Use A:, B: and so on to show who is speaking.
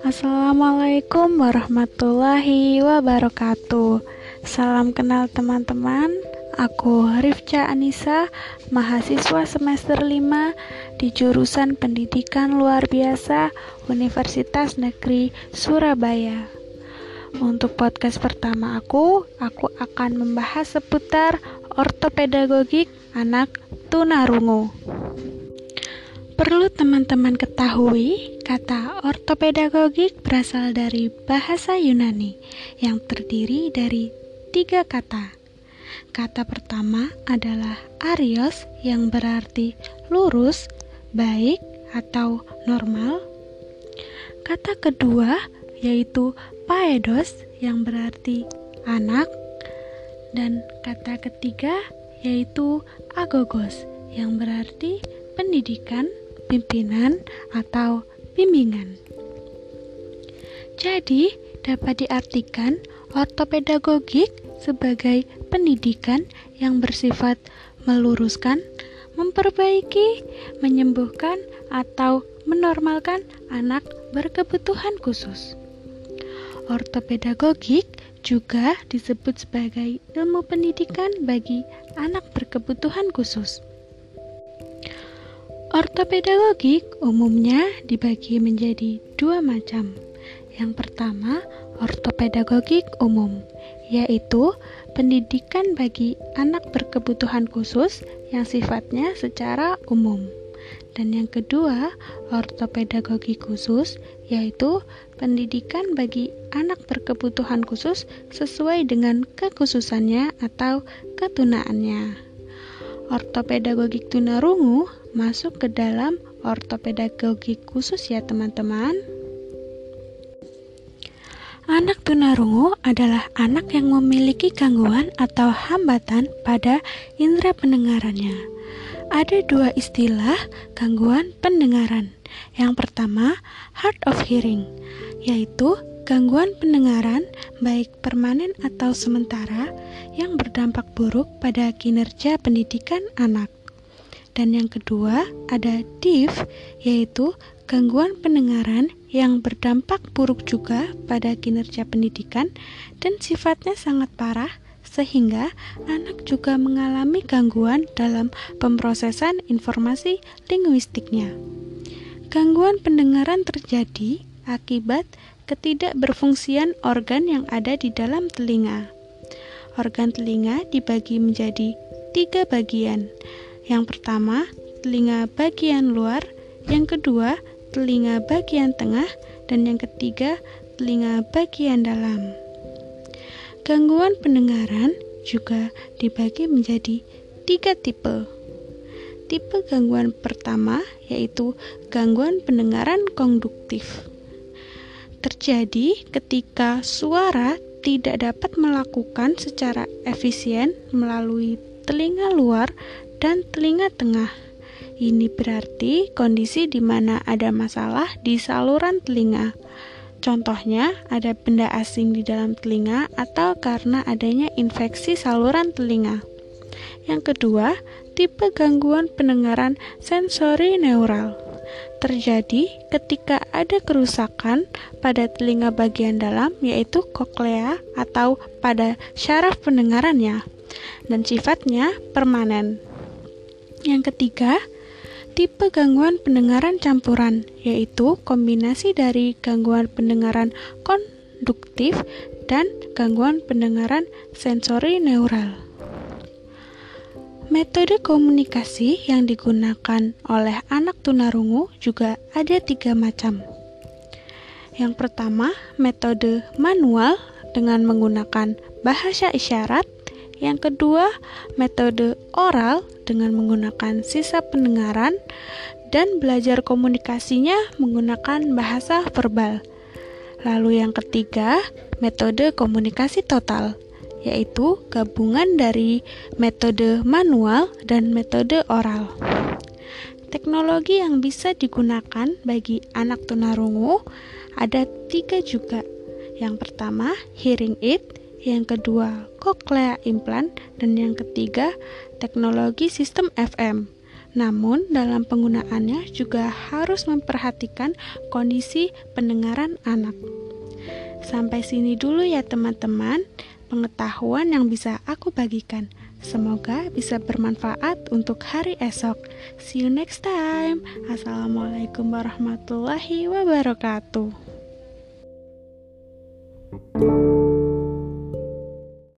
A: Assalamualaikum warahmatullahi wabarakatuh Salam kenal teman-teman Aku Rifca Anissa, mahasiswa semester 5 di jurusan Pendidikan Luar Biasa Universitas Negeri Surabaya. Untuk podcast pertama aku, aku akan membahas seputar ortopedagogik anak tunarungu. Perlu teman-teman ketahui, kata ortopedagogik berasal dari bahasa Yunani yang terdiri dari tiga kata. Kata pertama adalah arios yang berarti lurus, baik, atau normal. Kata kedua yaitu paedos yang berarti anak. Dan kata ketiga yaitu agogos yang berarti pendidikan pimpinan, atau bimbingan. Jadi, dapat diartikan ortopedagogik sebagai pendidikan yang bersifat meluruskan, memperbaiki, menyembuhkan, atau menormalkan anak berkebutuhan khusus. Ortopedagogik juga disebut sebagai ilmu pendidikan bagi anak berkebutuhan khusus. Ortopedagogik umumnya dibagi menjadi dua macam. Yang pertama, ortopedagogik umum, yaitu pendidikan bagi anak berkebutuhan khusus yang sifatnya secara umum. Dan yang kedua, ortopedagogik khusus, yaitu pendidikan bagi anak berkebutuhan khusus sesuai dengan kekhususannya atau ketunaannya. Ortopedagogik tunarungu masuk ke dalam ortopedagogik khusus ya teman-teman. Anak tunarungu adalah anak yang memiliki gangguan atau hambatan pada indera pendengarannya. Ada dua istilah gangguan pendengaran. Yang pertama, hard of hearing, yaitu gangguan pendengaran baik permanen atau sementara yang berdampak buruk pada kinerja pendidikan anak. Dan yang kedua ada deaf, yaitu gangguan pendengaran yang berdampak buruk juga pada kinerja pendidikan dan sifatnya sangat parah sehingga anak juga mengalami gangguan dalam pemrosesan informasi linguistiknya. Gangguan pendengaran terjadi akibat ketidakberfungsian organ yang ada di dalam telinga. Organ telinga dibagi menjadi tiga bagian, yang pertama, telinga bagian luar, yang kedua, telinga bagian tengah, dan yang ketiga, telinga bagian dalam. Gangguan pendengaran juga dibagi menjadi tiga tipe. Tipe gangguan pertama yaitu gangguan pendengaran konduktif. Terjadi ketika suara tidak dapat melakukan secara efisien melalui telinga luar dan telinga tengah. Ini berarti kondisi di mana ada masalah di saluran telinga. Contohnya, ada benda asing di dalam telinga atau karena adanya infeksi saluran telinga. Yang kedua, tipe gangguan pendengaran sensori neural. Terjadi ketika ada kerusakan pada telinga bagian dalam yaitu koklea atau pada syaraf pendengarannya dan sifatnya permanen. Yang ketiga, tipe gangguan pendengaran campuran, yaitu kombinasi dari gangguan pendengaran konduktif dan gangguan pendengaran sensori neural. Metode komunikasi yang digunakan oleh anak tunarungu juga ada tiga macam. Yang pertama, metode manual dengan menggunakan bahasa isyarat yang kedua, metode oral dengan menggunakan sisa pendengaran dan belajar komunikasinya menggunakan bahasa verbal. Lalu yang ketiga, metode komunikasi total, yaitu gabungan dari metode manual dan metode oral. Teknologi yang bisa digunakan bagi anak tunarungu ada tiga juga. Yang pertama, hearing aid, yang kedua cochlea implant, dan yang ketiga teknologi sistem FM. Namun, dalam penggunaannya juga harus memperhatikan kondisi pendengaran anak. Sampai sini dulu ya, teman-teman, pengetahuan yang bisa aku bagikan. Semoga bisa bermanfaat untuk hari esok. See you next time. Assalamualaikum warahmatullahi wabarakatuh.